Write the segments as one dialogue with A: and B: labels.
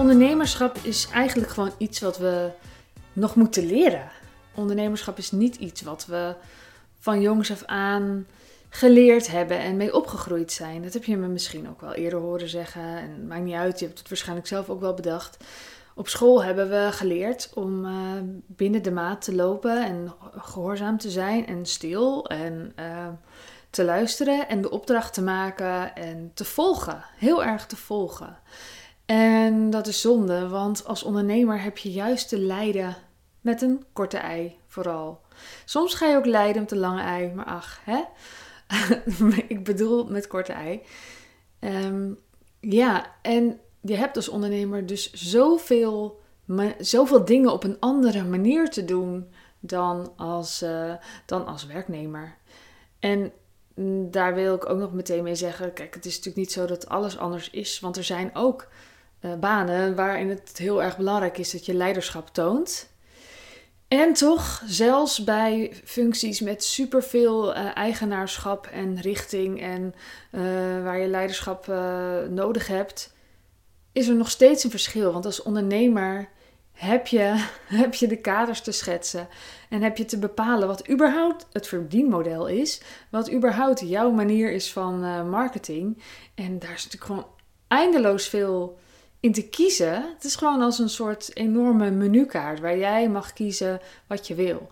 A: Ondernemerschap is eigenlijk gewoon iets wat we nog moeten leren. Ondernemerschap is niet iets wat we van jongs af aan geleerd hebben en mee opgegroeid zijn. Dat heb je me misschien ook wel eerder horen zeggen. En maakt niet uit, je hebt het waarschijnlijk zelf ook wel bedacht. Op school hebben we geleerd om uh, binnen de maat te lopen en gehoorzaam te zijn en stil en uh, te luisteren en de opdracht te maken en te volgen. Heel erg te volgen. En dat is zonde, want als ondernemer heb je juist te lijden met een korte ei vooral. Soms ga je ook lijden met een lange ei, maar ach, hè? ik bedoel met korte ei. Um, ja, en je hebt als ondernemer dus zoveel, zoveel dingen op een andere manier te doen dan als, uh, dan als werknemer. En daar wil ik ook nog meteen mee zeggen: kijk, het is natuurlijk niet zo dat alles anders is, want er zijn ook uh, banen waarin het heel erg belangrijk is dat je leiderschap toont. En toch, zelfs bij functies met superveel uh, eigenaarschap en richting en uh, waar je leiderschap nodig hebt, is er nog steeds een verschil. Want als ondernemer heb je, heb je de kaders te schetsen en heb je te bepalen wat überhaupt het verdienmodel is, wat überhaupt jouw manier is van marketing. En daar is natuurlijk gewoon eindeloos veel in te kiezen. Het is gewoon als een soort enorme menukaart waar jij mag kiezen wat je wil.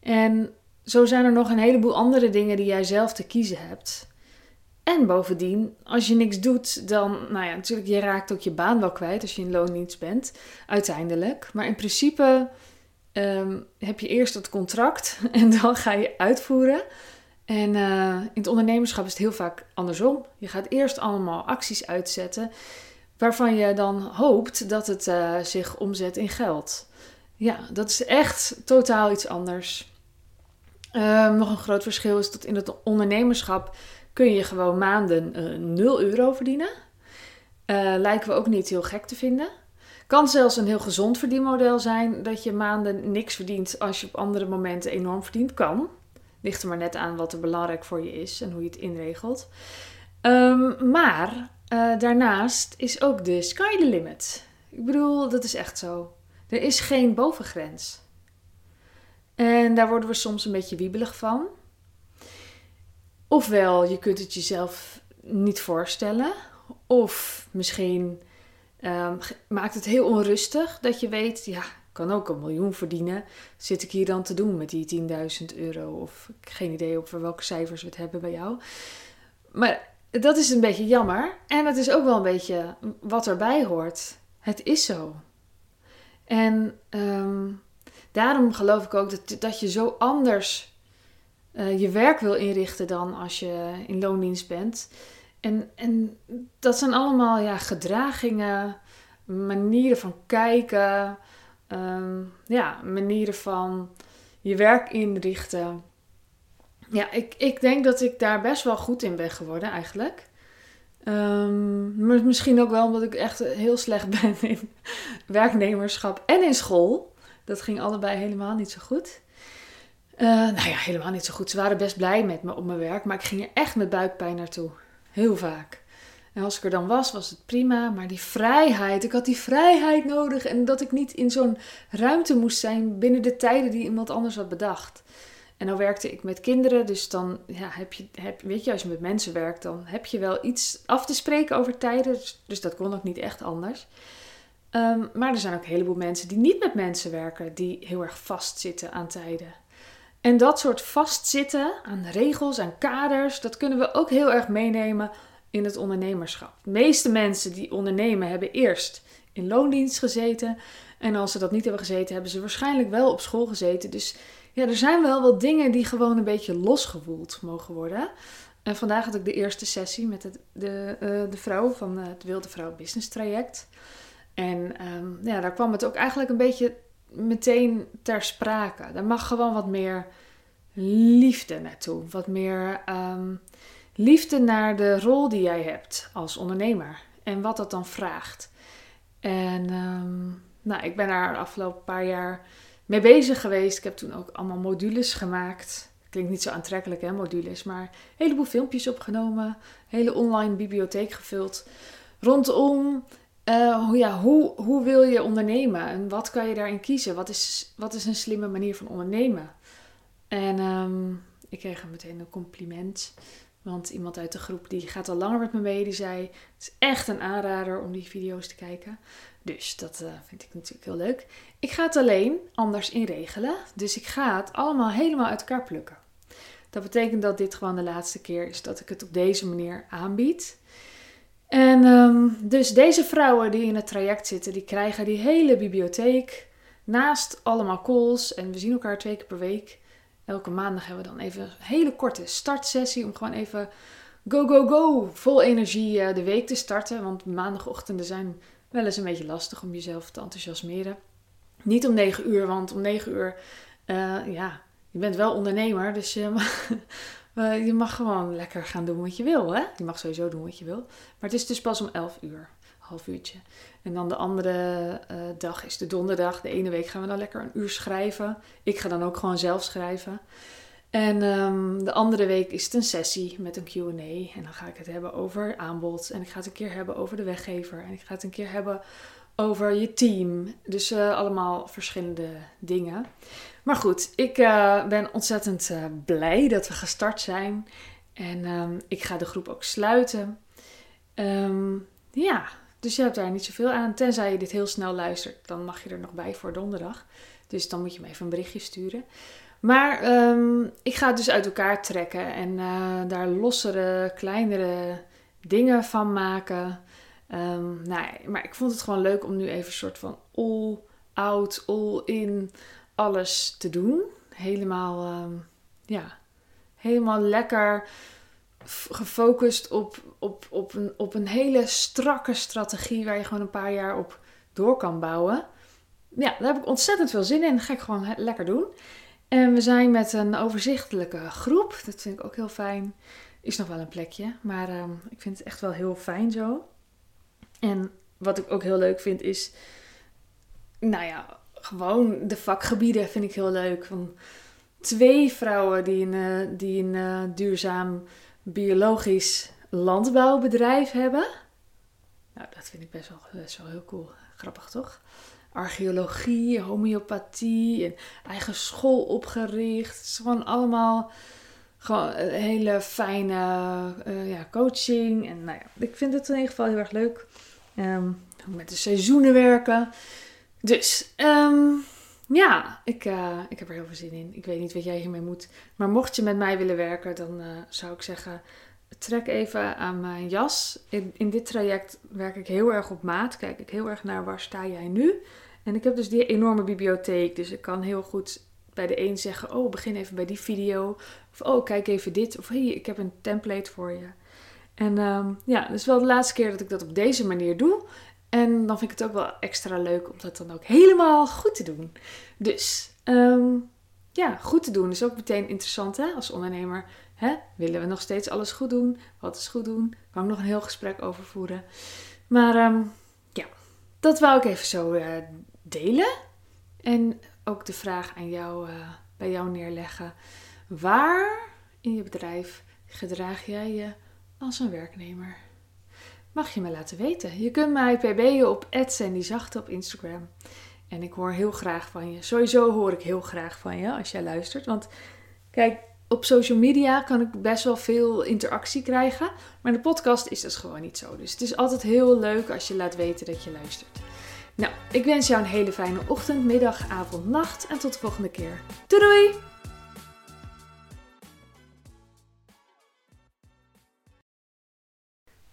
A: En zo zijn er nog een heleboel andere dingen die jij zelf te kiezen hebt. En bovendien, als je niks doet, dan, nou ja, natuurlijk, je raakt ook je baan wel kwijt als je in loondienst bent, uiteindelijk. Maar in principe ehm, heb je eerst het contract en dan ga je uitvoeren. En uh, in het ondernemerschap is het heel vaak andersom. Je gaat eerst allemaal acties uitzetten waarvan je dan hoopt dat het uh, zich omzet in geld. Ja, dat is echt totaal iets anders. Uh, nog een groot verschil is dat in het ondernemerschap kun je gewoon maanden uh, eh, 0 euro verdienen. Uh, lijken we ook niet heel gek te vinden. Kan zelfs een heel gezond verdienmodel zijn dat je maanden niks verdient als je op andere momenten enorm verdient. Kan. Ligt er maar net aan wat er belangrijk voor je is en hoe je het inregelt. Um, maar uh, daarnaast is ook de sky the limit. Ik bedoel, dat is echt zo. Er is geen bovengrens. En daar worden we soms een beetje wiebelig van. Ofwel, je kunt het jezelf niet voorstellen. Of misschien um, maakt het heel onrustig dat je weet, ja, ik kan ook een miljoen verdienen. Zit ik hier dan te doen met die 10.000 euro? Of geen idee over welke cijfers we het hebben bij jou. Maar dat is een beetje jammer. En het is ook wel een beetje wat erbij hoort. Het is zo. En um, daarom geloof ik ook dat, dat je zo anders uh, je werk wil inrichten dan als je in loondienst bent. En, en dat zijn allemaal ja, gedragingen, manieren van kijken, um, ja, manieren van je werk inrichten. Ja, ik, ik denk dat ik daar best wel goed in ben geworden eigenlijk. Maar misschien ook wel omdat ik echt heel slecht ben in werknemerschap en in school. Dat ging allebei helemaal niet zo goed. Uh, nou ja, helemaal niet zo goed. Ze waren best blij met me op mijn werk, maar ik ging er echt met buikpijn naartoe. Heel vaak. En als ik er dan was, was het prima. Maar die vrijheid, ik had die vrijheid nodig. En dat ik niet in zo'n ruimte moest zijn binnen de tijden die iemand anders had bedacht. En dan werkte ik met kinderen, dus dan ja, heb je, heb, weet je, als je met mensen werkt, dan heb je wel iets af te spreken over tijden. Dus, dus dat kon ook niet echt anders. Um, maar er zijn ook een heleboel mensen die niet met mensen werken, die heel erg vastzitten aan tijden. En dat soort vastzitten aan regels en kaders, dat kunnen we ook heel erg meenemen in het ondernemerschap. De meeste mensen die ondernemen hebben eerst in loondienst gezeten. En als ze dat niet hebben gezeten, hebben ze waarschijnlijk wel op school gezeten. Dus ja, er zijn wel wat dingen die gewoon een beetje losgewoeld mogen worden. En vandaag had ik de eerste sessie met het, de, uh, de vrouw van het Wilde Vrouw Business Traject. En um, ja, daar kwam het ook eigenlijk een beetje meteen ter sprake. Daar mag gewoon wat meer liefde naartoe. Wat meer um, liefde naar de rol die jij hebt als ondernemer. En wat dat dan vraagt. En um, nou, ik ben daar de afgelopen paar jaar mee bezig geweest. Ik heb toen ook allemaal modules gemaakt. Klinkt niet zo aantrekkelijk, hè, modules. Maar een heleboel filmpjes opgenomen. Hele online bibliotheek gevuld. Rondom uh, hoe, ja, hoe, hoe wil je ondernemen en wat kan je daarin kiezen? Wat is, wat is een slimme manier van ondernemen? En ehm, ik kreeg meteen een compliment. Want iemand uit de groep die gaat al langer met me mee, die zei: Het is echt een aanrader om die video's te kijken. Dus dat uh, vind ik natuurlijk heel leuk. Ik ga het alleen anders inregelen. Dus ik ga het allemaal helemaal uit elkaar plukken. Dat betekent dat dit gewoon de laatste keer is dat ik het op deze manier aanbied. En um, dus deze vrouwen die in het traject zitten, die krijgen die hele bibliotheek naast allemaal calls. En we zien elkaar twee keer per week. Elke maandag hebben we dan even een hele korte startsessie om gewoon even go, go, go, vol energie uh, de week te starten. Want maandagochtenden zijn wel eens een beetje lastig om jezelf te enthousiasmeren. Niet om 9 uur, want om 9 uur, uh, ja, je bent wel ondernemer, dus je mag, uh, je mag gewoon lekker gaan doen wat je wil. Hè? Je mag sowieso doen wat je wil. Maar het is dus pas om 11 uur, half uurtje. En dan de andere uh, dag is de donderdag. De ene week gaan we dan lekker een uur schrijven. Ik ga dan ook gewoon zelf schrijven. En um, de andere week is het een sessie met een QA. En dan ga ik het hebben over aanbod. En ik ga het een keer hebben over de weggever. En ik ga het een keer hebben over je team. Dus uh, allemaal verschillende dingen. Maar goed, ik uh, ben ontzettend blij dat we gestart zijn. En um, ik ga de groep ook sluiten. Um, ja, dus je hebt daar niet zoveel aan. Tenzij je dit heel snel luistert, dan mag je er nog bij voor donderdag. Dus dan moet je me even een berichtje sturen. Maar um, ik ga het dus uit elkaar trekken en uh, daar lossere, kleinere dingen van maken. Um, nou, maar ik vond het gewoon leuk om nu even een soort van all out, all in alles te doen. Helemaal, um, ja, helemaal lekker gefocust op, op, op, een, op een hele strakke strategie waar je gewoon een paar jaar op door kan bouwen. Ja, daar heb ik ontzettend veel zin in. Dat ga ik gewoon lekker doen. En we zijn met een overzichtelijke groep. Dat vind ik ook heel fijn. Is nog wel een plekje, maar um, ik vind het echt wel heel fijn zo. En wat ik ook heel leuk vind is, nou ja, gewoon de vakgebieden vind ik heel leuk. Van twee vrouwen die een, uh, die een uh, duurzaam biologisch landbouwbedrijf hebben. Nou, dat vind ik best wel, best wel heel cool. Grappig toch? Archeologie, homeopathie, en eigen school opgericht. Het is gewoon allemaal gewoon een hele fijne uh, ja, coaching. En nou ja, ik vind het in ieder geval heel erg leuk. Um, met de seizoenen werken. Dus, um, ja, ik, uh, ik heb er heel veel zin in. Ik weet niet wat jij hiermee moet. Maar mocht je met mij willen werken, dan uh, zou ik zeggen: trek even aan mijn jas. In, in dit traject werk ik heel erg op maat. Kijk ik heel erg naar waar sta jij nu. En ik heb dus die enorme bibliotheek. Dus ik kan heel goed bij de een zeggen: Oh, begin even bij die video. Of oh, kijk even dit. Of hey, ik heb een template voor je. En um, ja, dat is wel de laatste keer dat ik dat op deze manier doe. En dan vind ik het ook wel extra leuk om dat dan ook helemaal goed te doen. Dus um, ja, goed te doen is ook meteen interessant hè, als ondernemer. Hè? Willen we nog steeds alles goed doen? Wat is goed doen? Kan ik nog een heel gesprek over voeren. Maar um, ja, dat wou ik even zo uh, delen. En ook de vraag aan jou, uh, bij jou neerleggen. Waar in je bedrijf gedraag jij je als een werknemer? Mag je me laten weten. Je kunt mij pb'en op @sandyzachte op Instagram. En ik hoor heel graag van je. Sowieso hoor ik heel graag van je als jij luistert. Want kijk, op social media kan ik best wel veel interactie krijgen. Maar in de podcast is dat gewoon niet zo. Dus het is altijd heel leuk als je laat weten dat je luistert. Nou, ik wens jou een hele fijne ochtend, middag, avond, nacht. En tot de volgende keer. Doei doei!